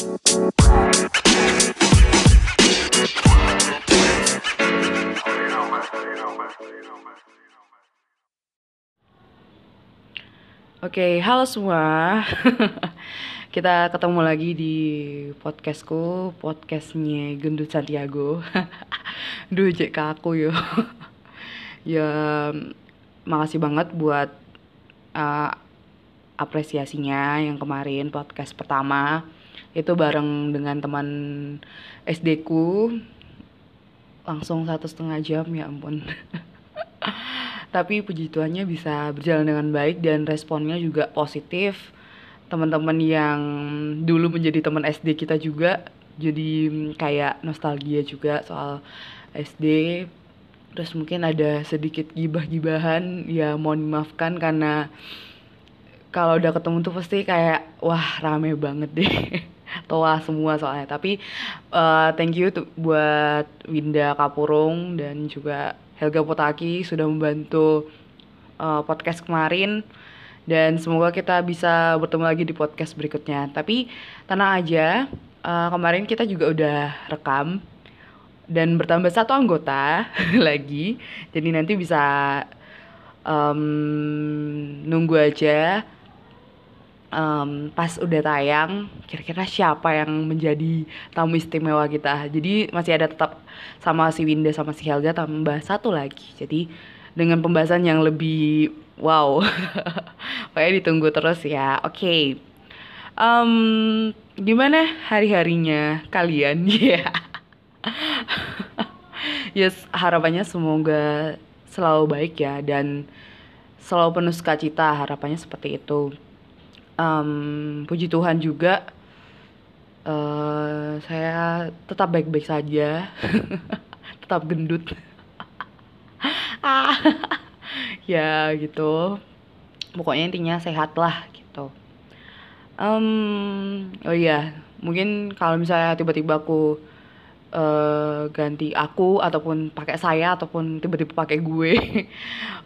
Oke, halo semua. Kita ketemu lagi di podcastku, podcastnya Gendut Santiago. Duh, ke aku yo. ya, makasih banget buat uh, apresiasinya yang kemarin podcast pertama itu bareng dengan teman SD ku. Langsung satu setengah jam ya ampun. tapi puji Tuhannya bisa berjalan dengan baik dan responnya juga positif. Teman-teman yang dulu menjadi teman SD kita juga jadi kayak nostalgia juga soal SD terus mungkin ada sedikit gibah-gibahan ya mohon dimaafkan karena kalau udah ketemu tuh pasti kayak wah rame banget deh toa semua soalnya tapi uh, thank you buat Winda Kapurung dan juga Helga Potaki sudah membantu uh, podcast kemarin dan semoga kita bisa bertemu lagi di podcast berikutnya. Tapi tenang aja, uh, kemarin kita juga udah rekam dan bertambah satu anggota lagi. Jadi nanti bisa um, nunggu aja um, pas udah tayang kira-kira siapa yang menjadi tamu istimewa kita? Jadi masih ada tetap sama si Winda sama si Helga tambah satu lagi. Jadi dengan pembahasan yang lebih wow. Pokoknya ditunggu terus ya. Oke. Okay. um, gimana hari-harinya kalian? Ya. Yeah. yes harapannya semoga selalu baik ya dan selalu penuh sukacita harapannya seperti itu um, puji Tuhan juga uh, saya tetap baik-baik saja. Tetap gendut. Ah ya gitu. Pokoknya intinya sehat lah gitu. Um, oh iya mungkin kalau misalnya tiba-tiba aku uh, ganti aku ataupun pakai saya ataupun tiba-tiba pakai gue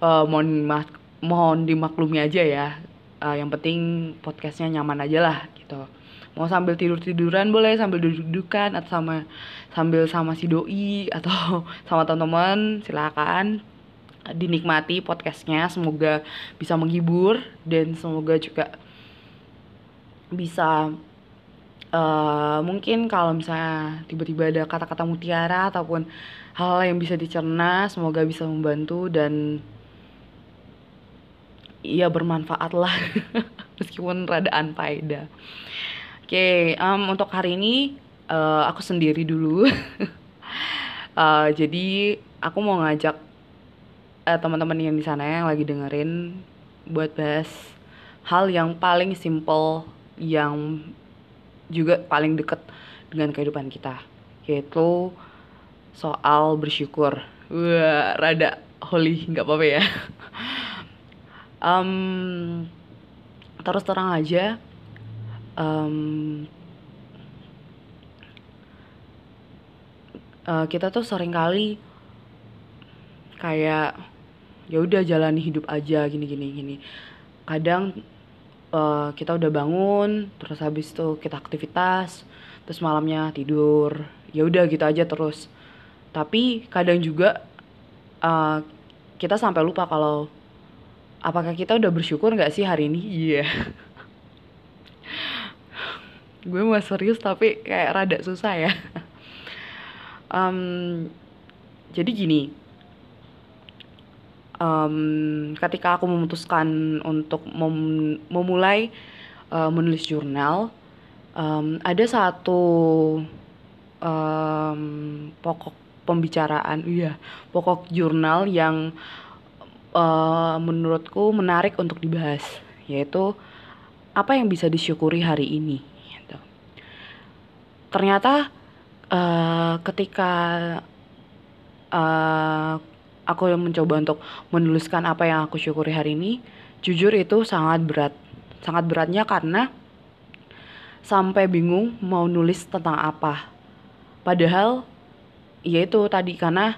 uh, mohon mohon dimaklumi aja ya uh, yang penting podcastnya nyaman aja lah gitu. Mau sambil tidur tiduran boleh sambil duduk dudukan atau sama sambil sama si doi atau sama teman-teman silakan. Dinikmati podcastnya semoga bisa menghibur dan semoga juga bisa uh, mungkin kalau misalnya tiba-tiba ada kata-kata mutiara ataupun hal, hal yang bisa dicerna semoga bisa membantu dan iya bermanfaat lah meskipun rada anfaida. Oke okay, um, untuk hari ini uh, aku sendiri dulu. Uh, jadi aku mau ngajak uh, teman-teman yang di sana yang lagi dengerin buat bahas hal yang paling simple yang juga paling deket dengan kehidupan kita yaitu soal bersyukur. Wah rada holy nggak apa-apa ya um, terus terang aja um, uh, kita tuh sering kali kayak ya udah jalani hidup aja gini gini gini. Kadang uh, kita udah bangun terus habis itu kita aktivitas terus malamnya tidur ya udah gitu aja terus. Tapi kadang juga uh, kita sampai lupa kalau apakah kita udah bersyukur nggak sih hari ini? Iya. Yeah. gue mau serius tapi kayak rada susah ya. Um, jadi gini. Um, ketika aku memutuskan untuk mem memulai uh, menulis jurnal um, ada satu um, pokok pembicaraan iya pokok jurnal yang uh, menurutku menarik untuk dibahas yaitu apa yang bisa disyukuri hari ini gitu. ternyata uh, ketika uh, aku mencoba untuk menuliskan apa yang aku syukuri hari ini jujur itu sangat berat sangat beratnya karena sampai bingung mau nulis tentang apa padahal ya itu tadi karena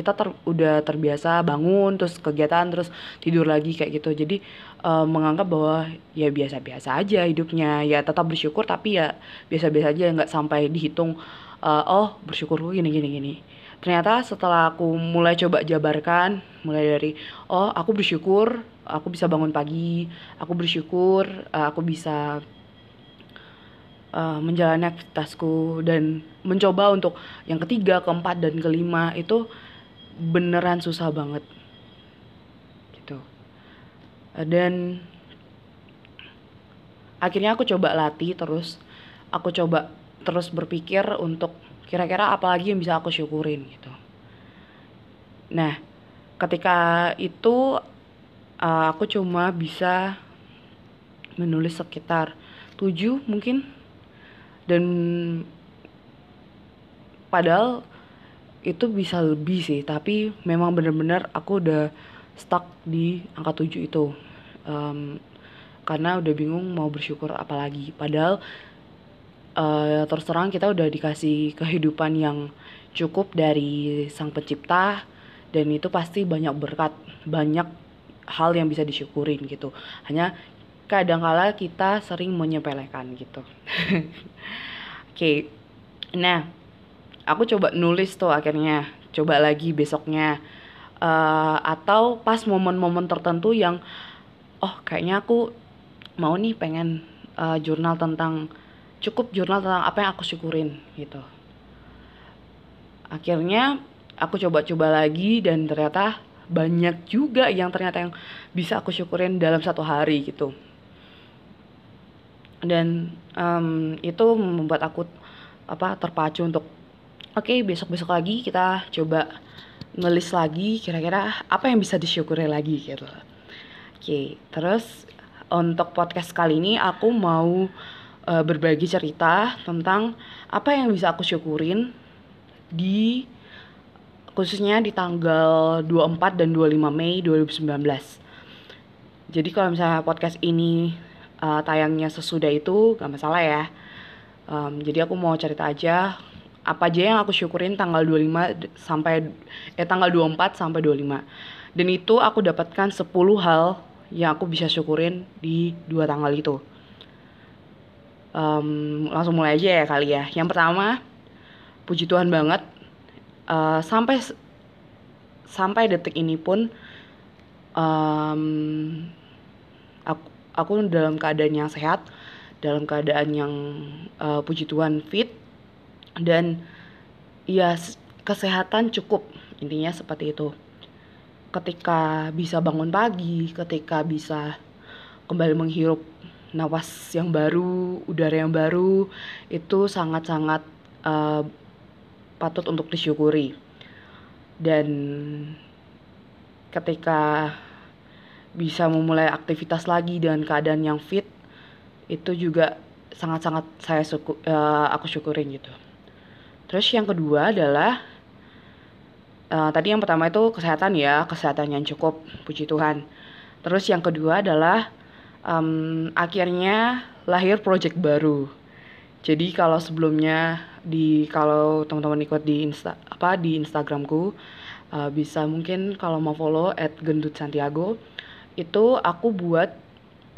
kita ter, udah terbiasa bangun terus kegiatan terus tidur lagi kayak gitu. Jadi uh, menganggap bahwa ya biasa-biasa aja hidupnya. Ya tetap bersyukur tapi ya biasa-biasa aja nggak sampai dihitung uh, oh bersyukur gini gini gini. Ternyata setelah aku mulai coba jabarkan mulai dari oh aku bersyukur aku bisa bangun pagi aku bersyukur uh, aku bisa uh, menjalani aktivitasku dan mencoba untuk yang ketiga keempat dan kelima itu beneran susah banget. Gitu. Uh, dan akhirnya aku coba latih terus. Aku coba terus berpikir untuk kira-kira apa lagi yang bisa aku syukurin gitu. Nah ketika itu uh, aku cuma bisa menulis sekitar tujuh mungkin. Dan padahal itu bisa lebih sih tapi memang bener-bener aku udah stuck di angka tujuh itu. Um, karena udah bingung mau bersyukur apa lagi. Padahal uh, terus terang kita udah dikasih kehidupan yang cukup dari sang pencipta dan itu pasti banyak berkat banyak hal yang bisa disyukurin gitu. Hanya kadangkala kita sering menyepelekan gitu. Oke okay. nah aku coba nulis tuh akhirnya coba lagi besoknya. Uh, atau pas momen-momen tertentu yang oh kayaknya aku mau nih pengen uh, jurnal tentang cukup jurnal tentang apa yang aku syukurin gitu. Akhirnya aku coba-coba lagi dan ternyata banyak juga yang ternyata yang bisa aku syukurin dalam satu hari gitu. Dan um, itu membuat aku apa terpacu untuk oke okay, besok besok lagi kita coba ngelis lagi kira-kira apa yang bisa disyukuri lagi gitu oke okay, terus untuk podcast kali ini aku mau uh, berbagi cerita tentang apa yang bisa aku syukurin di khususnya di tanggal 24 dan 25 Mei 2019. Jadi kalau misalnya podcast ini uh, tayangnya sesudah itu gak masalah ya. Um, jadi aku mau cerita aja apa aja yang aku syukurin tanggal 25 sampai eh tanggal 24 sampai 25. Dan itu aku dapatkan 10 hal yang aku bisa syukurin di dua tanggal itu um, langsung mulai aja ya kali ya. Yang pertama, puji Tuhan banget uh, sampai sampai detik ini pun um, aku aku dalam keadaan yang sehat, dalam keadaan yang uh, puji Tuhan fit dan ya kesehatan cukup intinya seperti itu. Ketika bisa bangun pagi, ketika bisa kembali menghirup napas yang baru, udara yang baru itu sangat-sangat uh, patut untuk disyukuri. Dan ketika bisa memulai aktivitas lagi dengan keadaan yang fit itu juga sangat-sangat saya suku, uh, aku syukurin gitu. Terus yang kedua adalah uh, tadi yang pertama itu kesehatan ya, kesehatan yang cukup, puji Tuhan. Terus yang kedua adalah um, akhirnya lahir project baru. Jadi kalau sebelumnya di kalau teman-teman ikut di insta apa di Instagramku uh, bisa mungkin kalau mau follow at gendut Santiago itu aku buat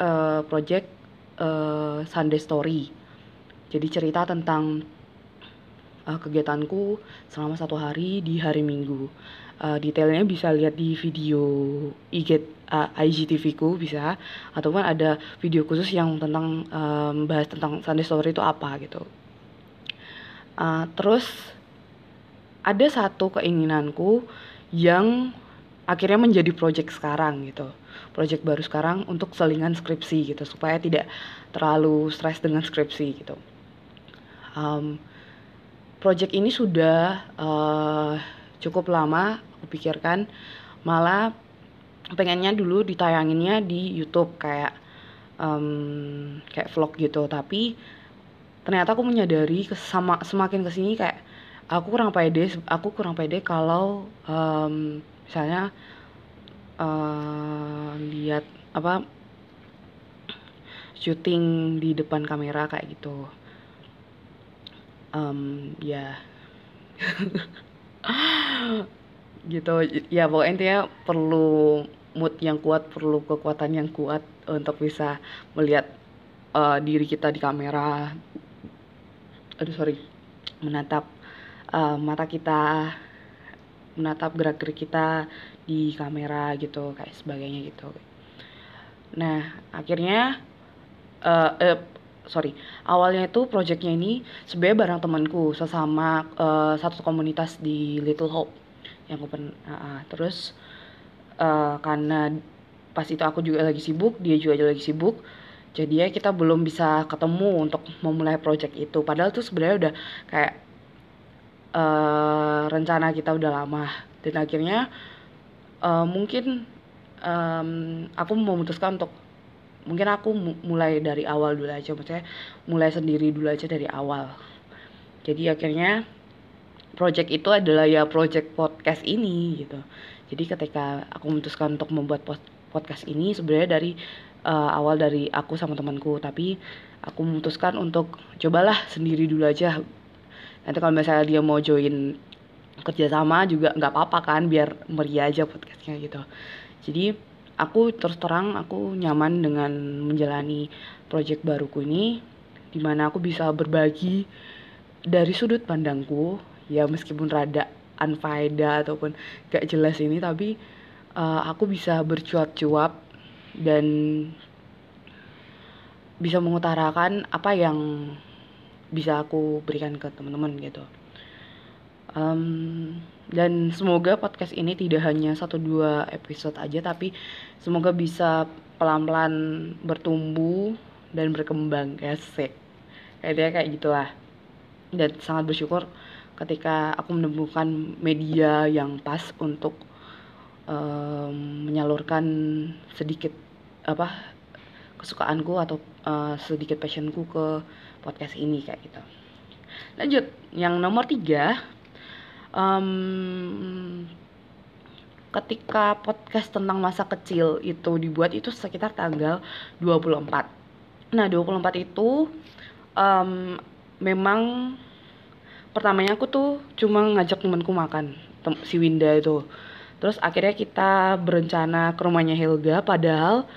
uh, project uh, Sunday Story. Jadi cerita tentang uh, kegiatanku selama satu hari di hari Minggu. Uh, detailnya bisa lihat di video IG uh, IGTV ku bisa ataupun ada video khusus yang tentang um, bahas tentang Sunday Story itu apa gitu. Uh, terus ada satu keinginanku yang akhirnya menjadi project sekarang gitu. Project baru sekarang untuk selingan skripsi gitu supaya tidak terlalu stres dengan skripsi gitu. Um, project ini sudah uh, cukup lama aku pikirkan. Malah pengennya dulu ditayanginnya di YouTube kayak um, kayak vlog gitu. Tapi ternyata aku menyadari sama semakin ke sini kayak aku kurang pede aku kurang pede kalau um, misalnya uh, lihat apa syuting di depan kamera kayak gitu um, ya. Gitu. Ya pokoknya intinya perlu mood yang kuat perlu kekuatan yang kuat untuk bisa melihat uh, diri kita di kamera. Aduh sorry. Menatap uh, mata kita menatap gerak gerik kita di kamera gitu kayak sebagainya gitu. Nah akhirnya uh, uh, sorry awalnya itu projectnya ini sebenarnya bareng temanku sesama uh, satu komunitas di Little Hope yang open uh, uh, terus uh, karena pas itu aku juga lagi sibuk dia juga lagi sibuk jadi ya kita belum bisa ketemu untuk memulai project itu. Padahal tuh sebenarnya udah kayak uh, rencana kita udah lama. Dan akhirnya uh, mungkin um, aku memutuskan untuk mungkin aku mulai dari awal dulu aja maksudnya mulai sendiri dulu aja dari awal. Jadi akhirnya project itu adalah ya project podcast ini gitu. Jadi ketika aku memutuskan untuk membuat podcast ini sebenarnya dari uh, awal dari aku sama temanku tapi aku memutuskan untuk cobalah sendiri dulu aja. Nanti kalau misalnya dia mau join kerjasama juga nggak apa-apa kan biar meriah aja podcastnya gitu. Jadi aku terus terang aku nyaman dengan menjalani project baruku ini di mana aku bisa berbagi dari sudut pandangku. Ya meskipun rada unfaida ataupun gak jelas ini tapi uh, aku bisa bercuap-cuap dan bisa mengutarakan apa yang bisa aku berikan ke teman-teman gitu um, dan semoga podcast ini tidak hanya satu dua episode aja tapi semoga bisa pelan-pelan bertumbuh dan berkembang kayak sek kayaknya kayak gitulah. Dan sangat bersyukur ketika aku menemukan media yang pas untuk um, menyalurkan sedikit apa kesukaanku atau uh, sedikit passionku ke podcast ini kayak gitu. Lanjut yang nomor tiga um, ketika podcast tentang masa kecil itu dibuat itu sekitar tanggal 24 nah 24 itu um, memang pertamanya aku tuh cuma ngajak temanku makan si Winda itu. Terus akhirnya kita berencana ke rumahnya Helga padahal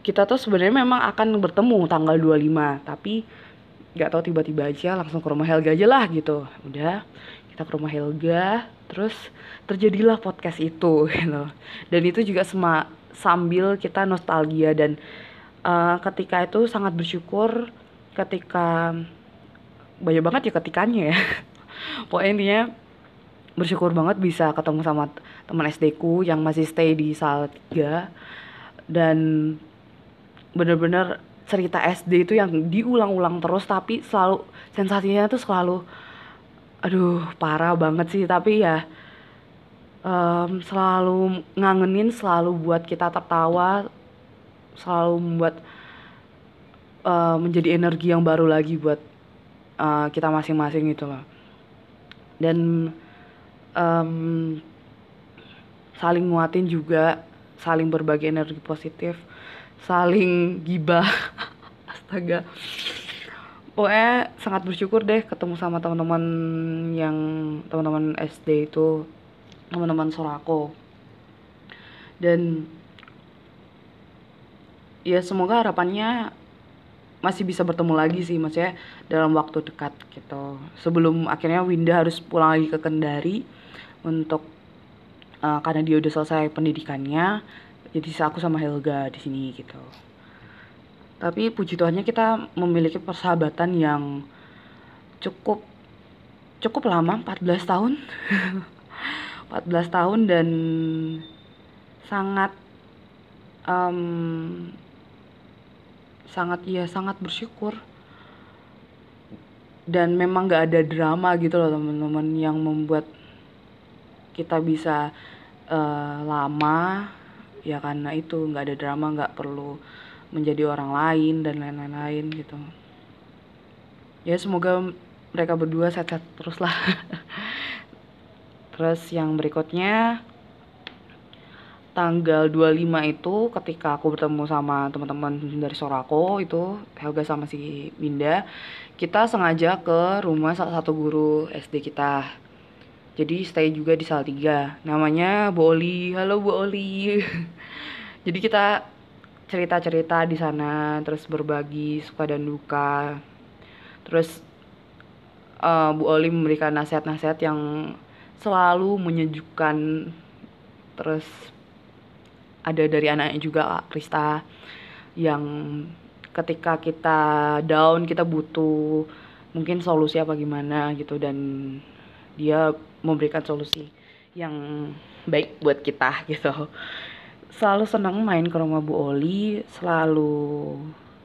kita tuh sebenarnya memang akan bertemu tanggal 25 tapi nggak tahu tiba-tiba aja langsung ke rumah Helga aja lah gitu. Udah kita ke rumah Helga terus terjadilah podcast itu gitu. Dan itu juga sema sambil kita nostalgia dan uh, ketika itu sangat bersyukur ketika banyak banget ya ketikanya ya. Pokoknya intinya bersyukur banget bisa ketemu sama teman SD ku yang masih stay di Salatiga. Dan bener-bener cerita SD itu yang diulang-ulang terus tapi selalu sensasinya tuh selalu aduh parah banget sih. Tapi ya um, selalu ngangenin selalu buat kita tertawa selalu membuat uh, menjadi energi yang baru lagi buat uh, kita masing-masing gitu loh. Dan um, saling nguatin juga saling berbagi energi positif saling gibah. Astaga pokoknya sangat bersyukur deh ketemu sama teman-teman yang teman-teman SD itu teman-teman Sorako dan ya semoga harapannya masih bisa bertemu lagi sih maksudnya dalam waktu dekat gitu. Sebelum akhirnya Winda harus pulang lagi ke Kendari untuk uh, karena dia udah selesai pendidikannya jadi aku sama Helga di sini gitu tapi puji Tuhannya kita memiliki persahabatan yang cukup cukup lama 14 tahun. 14 tahun dan sangat um, sangat ya sangat bersyukur. Dan memang gak ada drama gitu loh teman-teman yang membuat kita bisa uh, lama. Ya karena itu nggak ada drama nggak perlu menjadi orang lain dan lain-lain gitu. Ya semoga mereka berdua sehat-sehat terus lah. Terus yang berikutnya tanggal 25 itu ketika aku bertemu sama teman-teman dari Sorako itu Helga sama si Winda kita sengaja ke rumah salah satu guru SD kita. Jadi stay juga di Salatiga namanya Bu Oli halo Bu Oli jadi kita cerita-cerita di sana terus berbagi suka dan duka. Terus uh, Bu Oli memberikan nasihat-nasihat yang selalu menyejukkan. Terus ada dari anaknya juga Krista yang ketika kita down kita butuh mungkin solusi apa gimana gitu dan dia memberikan solusi yang baik buat kita gitu selalu senang main ke rumah Bu Oli selalu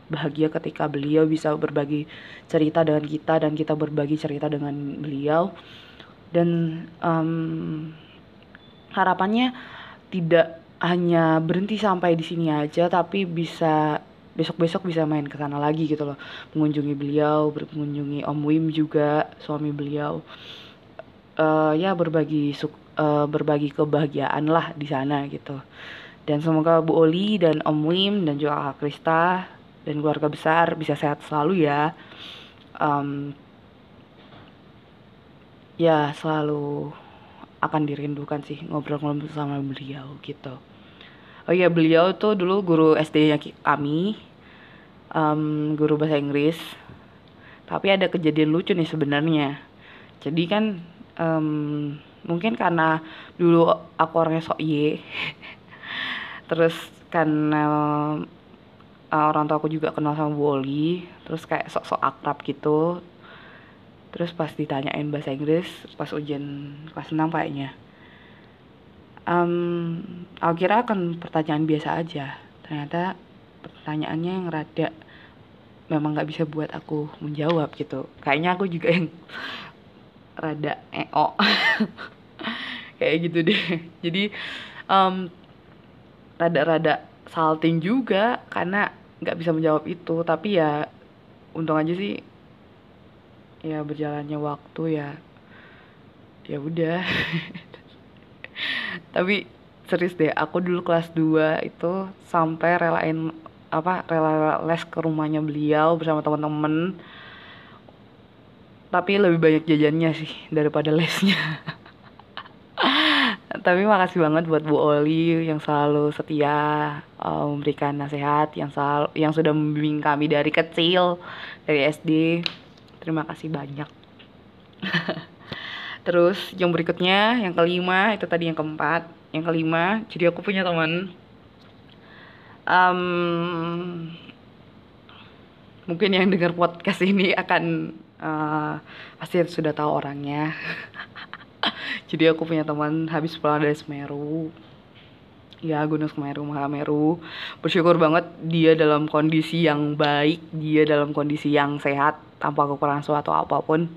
bahagia ketika beliau bisa berbagi cerita dengan kita dan kita berbagi cerita dengan beliau. Dan um, harapannya tidak hanya berhenti sampai di sini aja tapi bisa besok-besok bisa main ke sana lagi gitu loh. Mengunjungi beliau mengunjungi Om Wim juga suami beliau. Uh, ya berbagi uh, berbagi kebahagiaan lah di sana gitu dan semoga Bu Oli dan Om Wim dan juga Kak Krista dan keluarga besar bisa sehat selalu ya. Um, ya selalu akan dirindukan sih ngobrol-ngobrol sama beliau gitu. Oh iya beliau tuh dulu guru SD nya kami um, guru bahasa Inggris. Tapi ada kejadian lucu nih sebenarnya. Jadi kan um, mungkin karena dulu aku orangnya sok ye terus karena uh, orang tua aku juga kenal sama Bu Oli terus kayak sok-sok akrab gitu. Terus pas ditanyain bahasa Inggris pas ujian kelas 6 kayaknya. Um, aku kira akan pertanyaan biasa aja. Ternyata pertanyaannya yang rada memang nggak bisa buat aku menjawab gitu. Kayaknya aku juga yang rada eo. Kayak gitu deh. Jadi um, rada-rada salting juga karena nggak bisa menjawab itu. Tapi ya untung aja sih ya berjalannya waktu ya ya udah. Tapi serius deh aku dulu kelas 2 itu sampai relain apa rela les ke rumahnya beliau bersama teman-teman. Tapi lebih banyak jajannya sih daripada lesnya tapi makasih banget buat Bu Oli yang selalu setia uh, memberikan nasihat yang selalu yang sudah membimbing kami dari kecil dari SD terima kasih banyak. Terus yang berikutnya yang kelima itu tadi yang keempat. Yang kelima jadi aku punya teman. Um, mungkin yang dengar podcast ini akan uh, pasti sudah tahu orangnya jadi aku punya teman habis pulang dari Semeru. Ya Gunung Semeru Mahameru. Bersyukur banget dia dalam kondisi yang baik dia dalam kondisi yang sehat tanpa kekurangan suatu apa pun.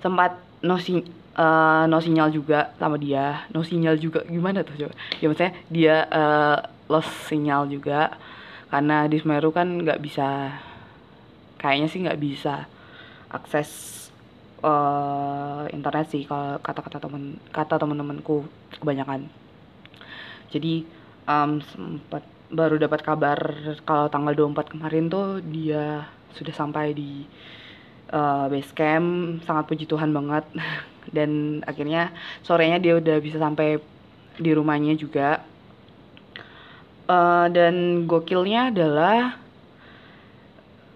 Sempat no, si, uh, no sinyal juga sama dia. No sinyal juga gimana tuh coba? Ya maksudnya dia uh, lost sinyal juga. Karena di Semeru kan nggak bisa kayaknya sih nggak bisa akses uh, internet sih kalau kata-kata temen kata teman-temanku kebanyakan. Jadi um, sempat baru dapat kabar kalau tanggal 24 kemarin tuh dia sudah sampai di uh, base camp. Sangat puji Tuhan banget. Dan akhirnya sorenya dia udah bisa sampai di rumahnya juga. Uh, dan gokilnya adalah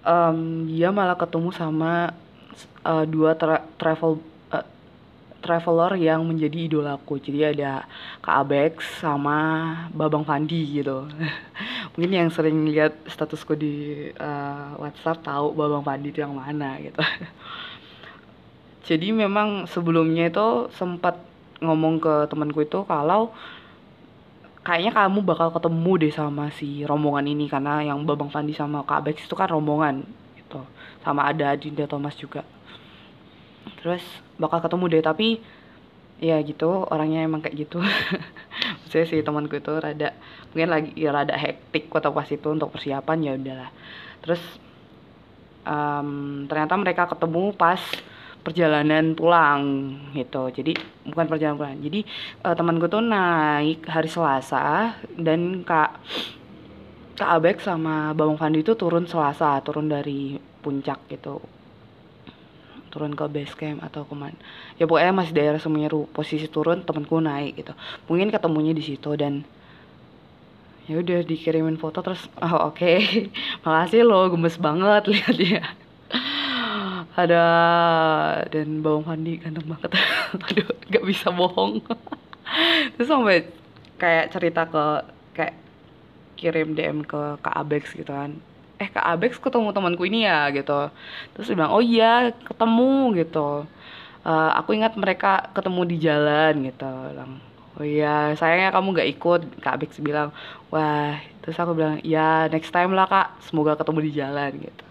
um, dia malah ketemu sama uh, dua tra travel uh, traveler yang menjadi idolaku jadi ada Kak Abex sama Babang Fandi gitu. Mungkin yang sering lihat statusku di uh, WhatsApp tahu Babang Fandi itu yang mana gitu. Jadi memang sebelumnya itu sempat ngomong ke temanku itu kalau kayaknya kamu bakal ketemu deh sama si rombongan ini karena yang Babang Fandi sama Kak Bex itu kan rombongan gitu. Sama ada Dinda Thomas juga terus bakal ketemu deh. Tapi ya gitu orangnya emang kayak gitu. Saya si temanku itu rada mungkin lagi ya rada hektik waktu pas itu untuk persiapan ya udahlah. Terus um, ternyata mereka ketemu pas perjalanan pulang gitu. Jadi bukan perjalanan pulang. Jadi uh, temanku tuh naik hari Selasa dan kak kak Abek sama Bang Fandi itu turun Selasa turun dari puncak gitu turun ke base camp atau ke mana. Ya pokoknya masih daerah Semeru posisi turun temanku naik gitu. Mungkin ketemunya di situ dan ya udah dikirimin foto terus oh oke. Okay. makasih lo gemes banget lihat ya. Ada dan bawang Fandi ganteng banget. Aduh nggak bisa bohong. Terus sampai kayak cerita ke kayak kirim DM ke Kak Abex gitu kan eh Kak Abex ketemu temanku ini ya gitu. Terus dia bilang oh iya ketemu gitu. Uh, aku ingat mereka ketemu di jalan gitu. Bilang oh iya sayangnya kamu gak ikut Kak Abex bilang. Wah terus aku bilang ya next time lah Kak. Semoga ketemu di jalan gitu.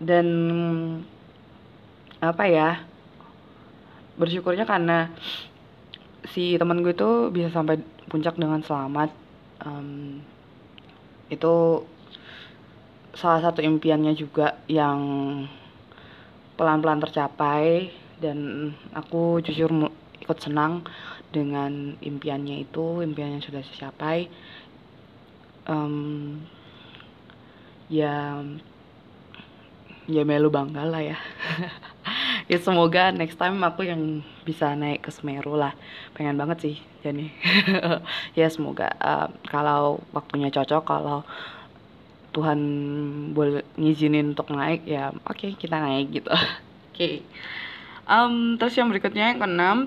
Dan apa ya bersyukurnya karena si teman gue itu bisa sampai puncak dengan selamat um, itu salah satu impiannya juga yang pelan-pelan tercapai dan aku jujur ikut senang dengan impiannya itu impian yang sudah tercapai um, ya ya melu bangga lah ya. Ya semoga next time aku yang bisa naik ke Semeru lah. Pengen banget sih jadi ya semoga uh, kalau waktunya cocok kalau Tuhan boleh ngizinin untuk naik ya oke okay, kita naik gitu oke okay. um, terus yang berikutnya yang keenam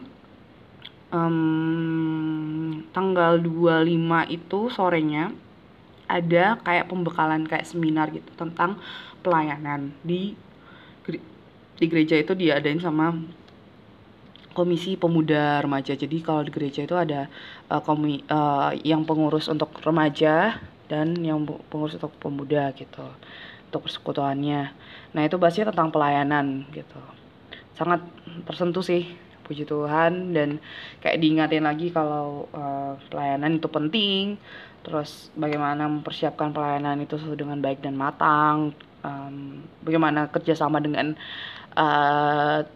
um, tanggal 25 itu sorenya ada kayak pembekalan kayak seminar gitu tentang pelayanan di di gereja itu diadain sama komisi pemuda remaja. Jadi kalau di gereja itu ada uh, komi uh, yang pengurus untuk remaja dan yang pengurus untuk pemuda gitu. Untuk persekutuannya. Nah, itu bahasnya tentang pelayanan gitu. Sangat tersentuh sih puji Tuhan dan kayak diingatin lagi kalau uh, pelayanan itu penting terus bagaimana mempersiapkan pelayanan itu dengan baik dan matang um, bagaimana kerjasama dengan uh,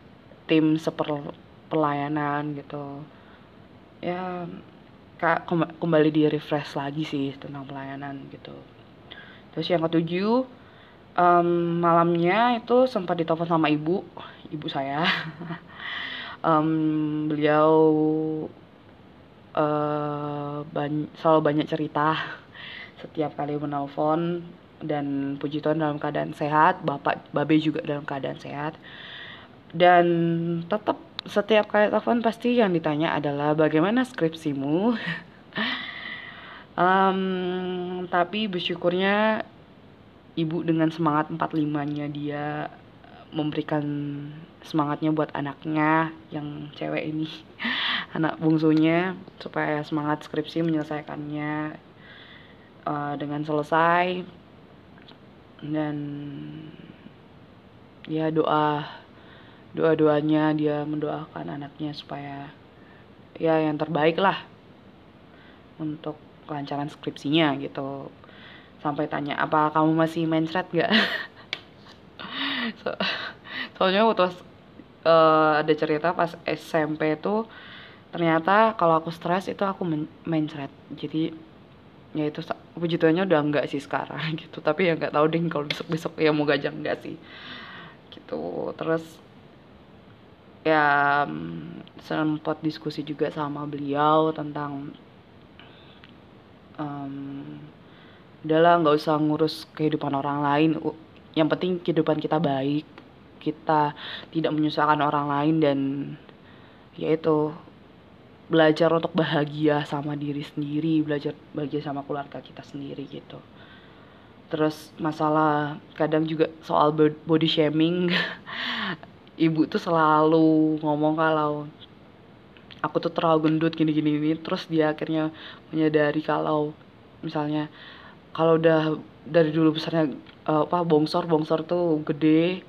tim seper pelayanan gitu ya kak kembali di refresh lagi sih tentang pelayanan gitu terus yang ketujuh um, malamnya itu sempat ditelepon sama ibu ibu saya um, beliau uh, ban selalu banyak cerita setiap kali menelpon dan puji Tuhan dalam keadaan sehat, bapak babe juga dalam keadaan sehat. Dan tetap setiap kali telepon pasti yang ditanya adalah bagaimana skripsimu. um, tapi bersyukurnya ibu dengan semangat 45-nya dia memberikan semangatnya buat anaknya yang cewek ini anak bungsunya supaya semangat skripsi menyelesaikannya uh, dengan selesai dan ya doa doa doanya dia mendoakan anaknya supaya ya yang terbaik lah untuk kelancaran skripsinya gitu. Sampai tanya apa kamu masih thread gak so, soalnya waktu uh, ada cerita pas SMP tuh ternyata kalau aku stres itu aku thread. Jadi ya itu puji Tuhannya udah enggak sih sekarang gitu. Tapi ya nggak tahu deh kalau besok besok ya mau gajah enggak sih gitu. Terus ya sempat diskusi juga sama beliau tentang um, udahlah nggak usah ngurus kehidupan orang lain. Yang penting kehidupan kita baik kita tidak menyusahkan orang lain dan ya itu belajar untuk bahagia sama diri sendiri belajar bahagia sama keluarga kita sendiri gitu. Terus masalah kadang juga soal body shaming ibu tuh selalu ngomong kalau aku tuh terlalu gendut gini gini gini terus dia akhirnya menyadari kalau misalnya kalau udah dari dulu besarnya uh, apa bongsor bongsor tuh gede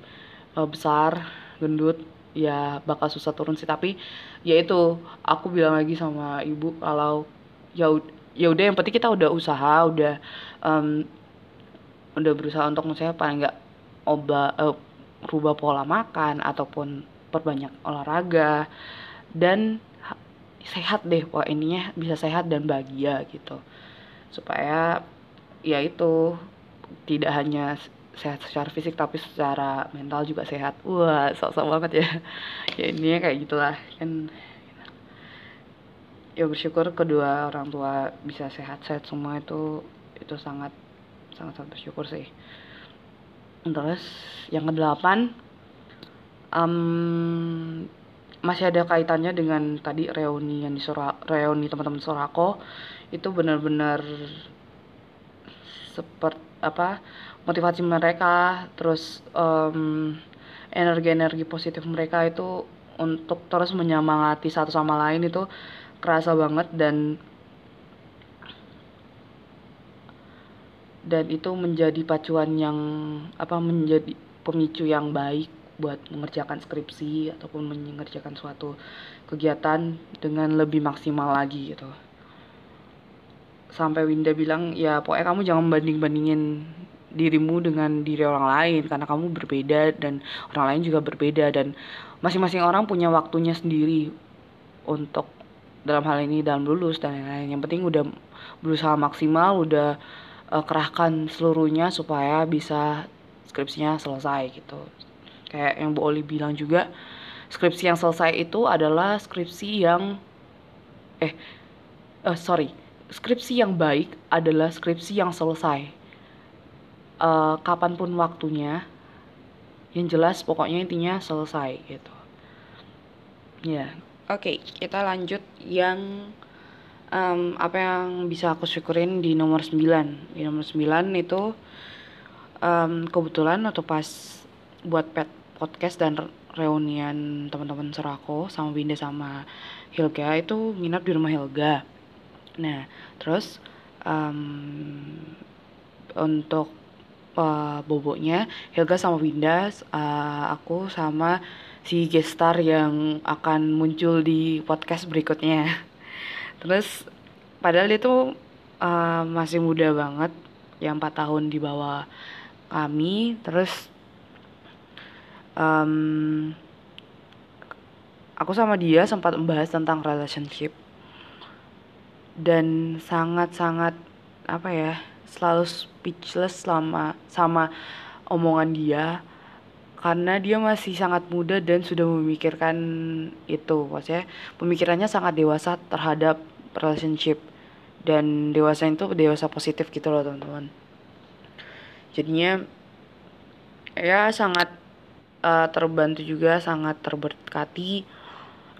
uh, besar gendut ya bakal susah turun sih. Tapi ya itu aku bilang lagi sama ibu kalau ya ya udah yang penting kita udah usaha udah um, udah berusaha untuk misalnya paling nggak oba uh, rubah pola makan ataupun perbanyak olahraga dan sehat deh wah ininya bisa sehat dan bahagia gitu. Supaya ya itu tidak hanya sehat secara fisik tapi secara mental juga sehat. Wah sok-sok banget ya. Ya ini kayak gitulah. Kan ya bersyukur kedua orang tua bisa sehat-sehat semua itu itu sangat sangat sangat bersyukur sih terus yang kedelapan um, masih ada kaitannya dengan tadi reuni yang di Sura, reuni teman-teman Sorako. Itu benar-benar seperti apa motivasi mereka. Terus um, energi-energi positif mereka itu untuk terus menyemangati satu sama lain itu kerasa banget dan dan itu menjadi pacuan yang apa menjadi pemicu yang baik buat mengerjakan skripsi ataupun mengerjakan suatu kegiatan dengan lebih maksimal lagi gitu. Sampai Winda bilang ya pokoknya kamu jangan banding bandingin dirimu dengan diri orang lain karena kamu berbeda dan orang lain juga berbeda dan masing-masing orang punya waktunya sendiri untuk dalam hal ini dalam lulus dan lain-lain. Yang penting udah berusaha maksimal udah uh, kerahkan seluruhnya supaya bisa skripsinya selesai gitu. Kayak yang Bu Oli bilang juga skripsi yang selesai itu adalah skripsi yang eh uh, sorry skripsi yang baik adalah skripsi yang selesai. Uh, kapan pun waktunya yang jelas pokoknya intinya selesai gitu. Ya. Yeah. Oke, okay, kita lanjut yang um, apa yang bisa aku syukurin di nomor 9. Di nomor 9 itu um, kebetulan atau pas buat pet podcast dan reunian teman-teman Serako sama Binda sama Hilga itu nginap di rumah Hilga. Nah, terus um, untuk uh, boboknya Hilga sama Winda, uh, aku sama si gestar yang akan muncul di podcast berikutnya. Terus padahal dia tuh uh, masih muda banget, yang 4 tahun di bawah kami. Terus um, aku sama dia sempat membahas tentang relationship. Dan sangat-sangat apa ya selalu speechless selama sama omongan dia. Karena dia masih sangat muda dan sudah memikirkan itu. Maksudnya pemikirannya sangat dewasa terhadap relationship. Dan dewasa itu dewasa positif gitu loh teman-teman. Jadinya ya sangat uh, terbantu juga sangat terberkati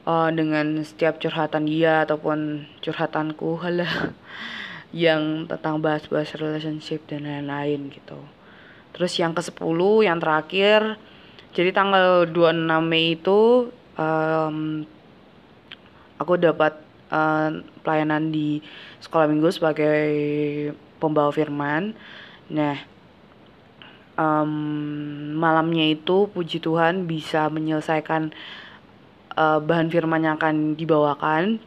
uh, dengan setiap curhatan dia ataupun curhatanku halah yang tentang bahas-bahas relationship dan lain-lain gitu. Terus yang ke 10 yang terakhir jadi tanggal 26 Mei itu um, aku dapat uh, pelayanan di sekolah minggu sebagai pembawa firman. Nah, um, malamnya itu puji Tuhan bisa menyelesaikan uh, bahan firman yang akan dibawakan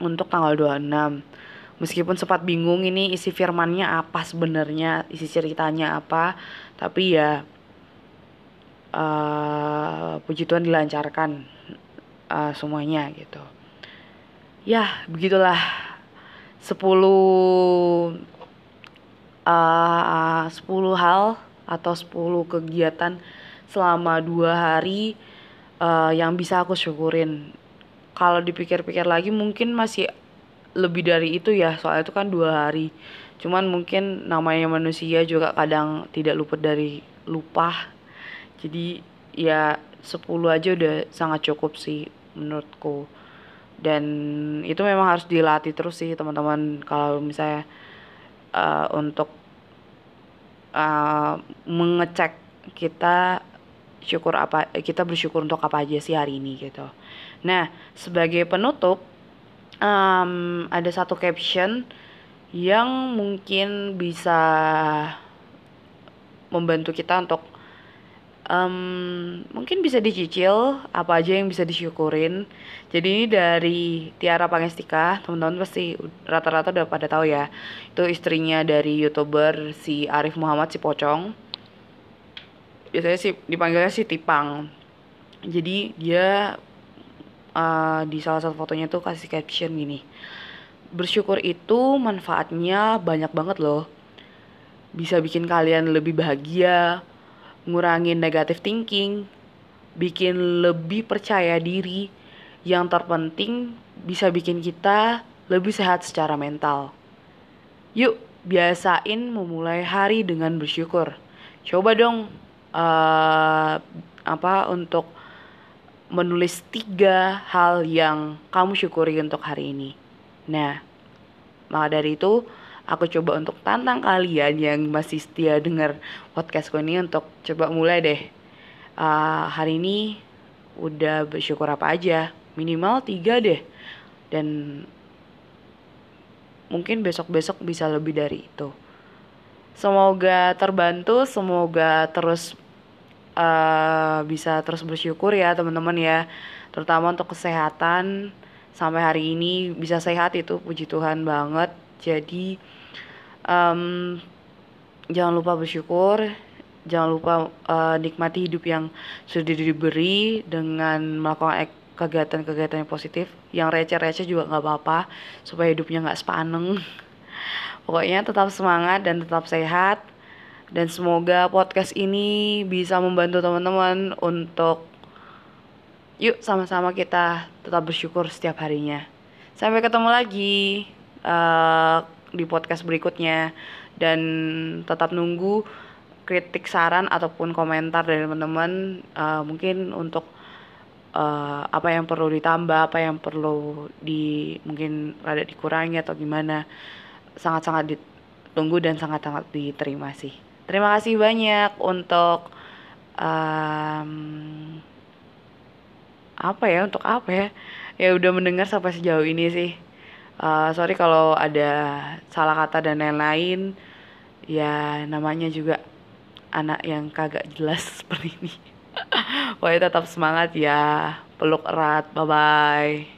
untuk tanggal 26. Meskipun sempat bingung ini isi firmannya apa sebenarnya, isi ceritanya apa, tapi ya uh, puji Tuhan dilancarkan uh, semuanya gitu ya begitulah. 10 uh, 10 hal atau 10 kegiatan selama dua hari uh, yang bisa aku syukurin. Kalau dipikir-pikir lagi mungkin masih lebih dari itu ya soalnya itu kan dua hari. Cuman mungkin namanya manusia juga kadang tidak luput dari lupa jadi ya 10 aja udah sangat cukup sih menurutku dan itu memang harus dilatih terus sih teman-teman. Kalau misalnya uh, untuk uh, mengecek kita syukur apa kita bersyukur untuk apa aja sih hari ini gitu. Nah sebagai penutup um, ada satu caption yang mungkin bisa membantu kita untuk um, mungkin bisa dicicil apa aja yang bisa disyukurin. Jadi ini dari Tiara Pangestika teman-teman pasti rata-rata udah pada tahu ya. Itu istrinya dari youtuber si Arif Muhammad si Pocong. Biasanya sih dipanggilnya si Tipang. Jadi dia uh, di salah satu fotonya tuh kasih caption gini. Bersyukur itu manfaatnya banyak banget loh. Bisa bikin kalian lebih bahagia, ngurangin negative thinking, bikin lebih percaya diri. Yang terpenting bisa bikin kita lebih sehat secara mental. Yuk, biasain memulai hari dengan bersyukur. Coba dong uh, apa untuk menulis tiga hal yang kamu syukuri untuk hari ini. Nah, maka dari itu aku coba untuk tantang kalian yang masih setia dengar podcastku ini untuk coba mulai deh. Uh, hari ini udah bersyukur apa aja, minimal tiga deh. Dan mungkin besok-besok bisa lebih dari itu. Semoga terbantu, semoga terus uh, bisa terus bersyukur ya teman-teman ya terutama untuk kesehatan sampai hari ini bisa sehat itu puji Tuhan banget jadi um, jangan lupa bersyukur jangan lupa uh, nikmati hidup yang sudah diberi dengan melakukan kegiatan-kegiatan yang positif. Yang receh-receh juga nggak apa-apa supaya hidupnya nggak sepaneng. Pokoknya tetap semangat dan tetap sehat. Dan semoga podcast ini bisa membantu teman-teman untuk yuk sama-sama kita tetap bersyukur setiap harinya. Sampai ketemu lagi. Uh, di podcast berikutnya dan tetap nunggu kritik saran ataupun komentar dari teman-teman uh, mungkin untuk uh, apa yang perlu ditambah, apa yang perlu di mungkin rada dikurangi atau gimana. Sangat-sangat ditunggu dan sangat-sangat diterima sih. Terima kasih banyak untuk um, apa ya untuk apa ya ya udah mendengar sampai sejauh ini sih uh, sorry kalau ada salah kata dan lain-lain. Ya namanya juga anak yang kagak jelas seperti ini. Pokoknya tetap semangat ya. Peluk erat. Bye bye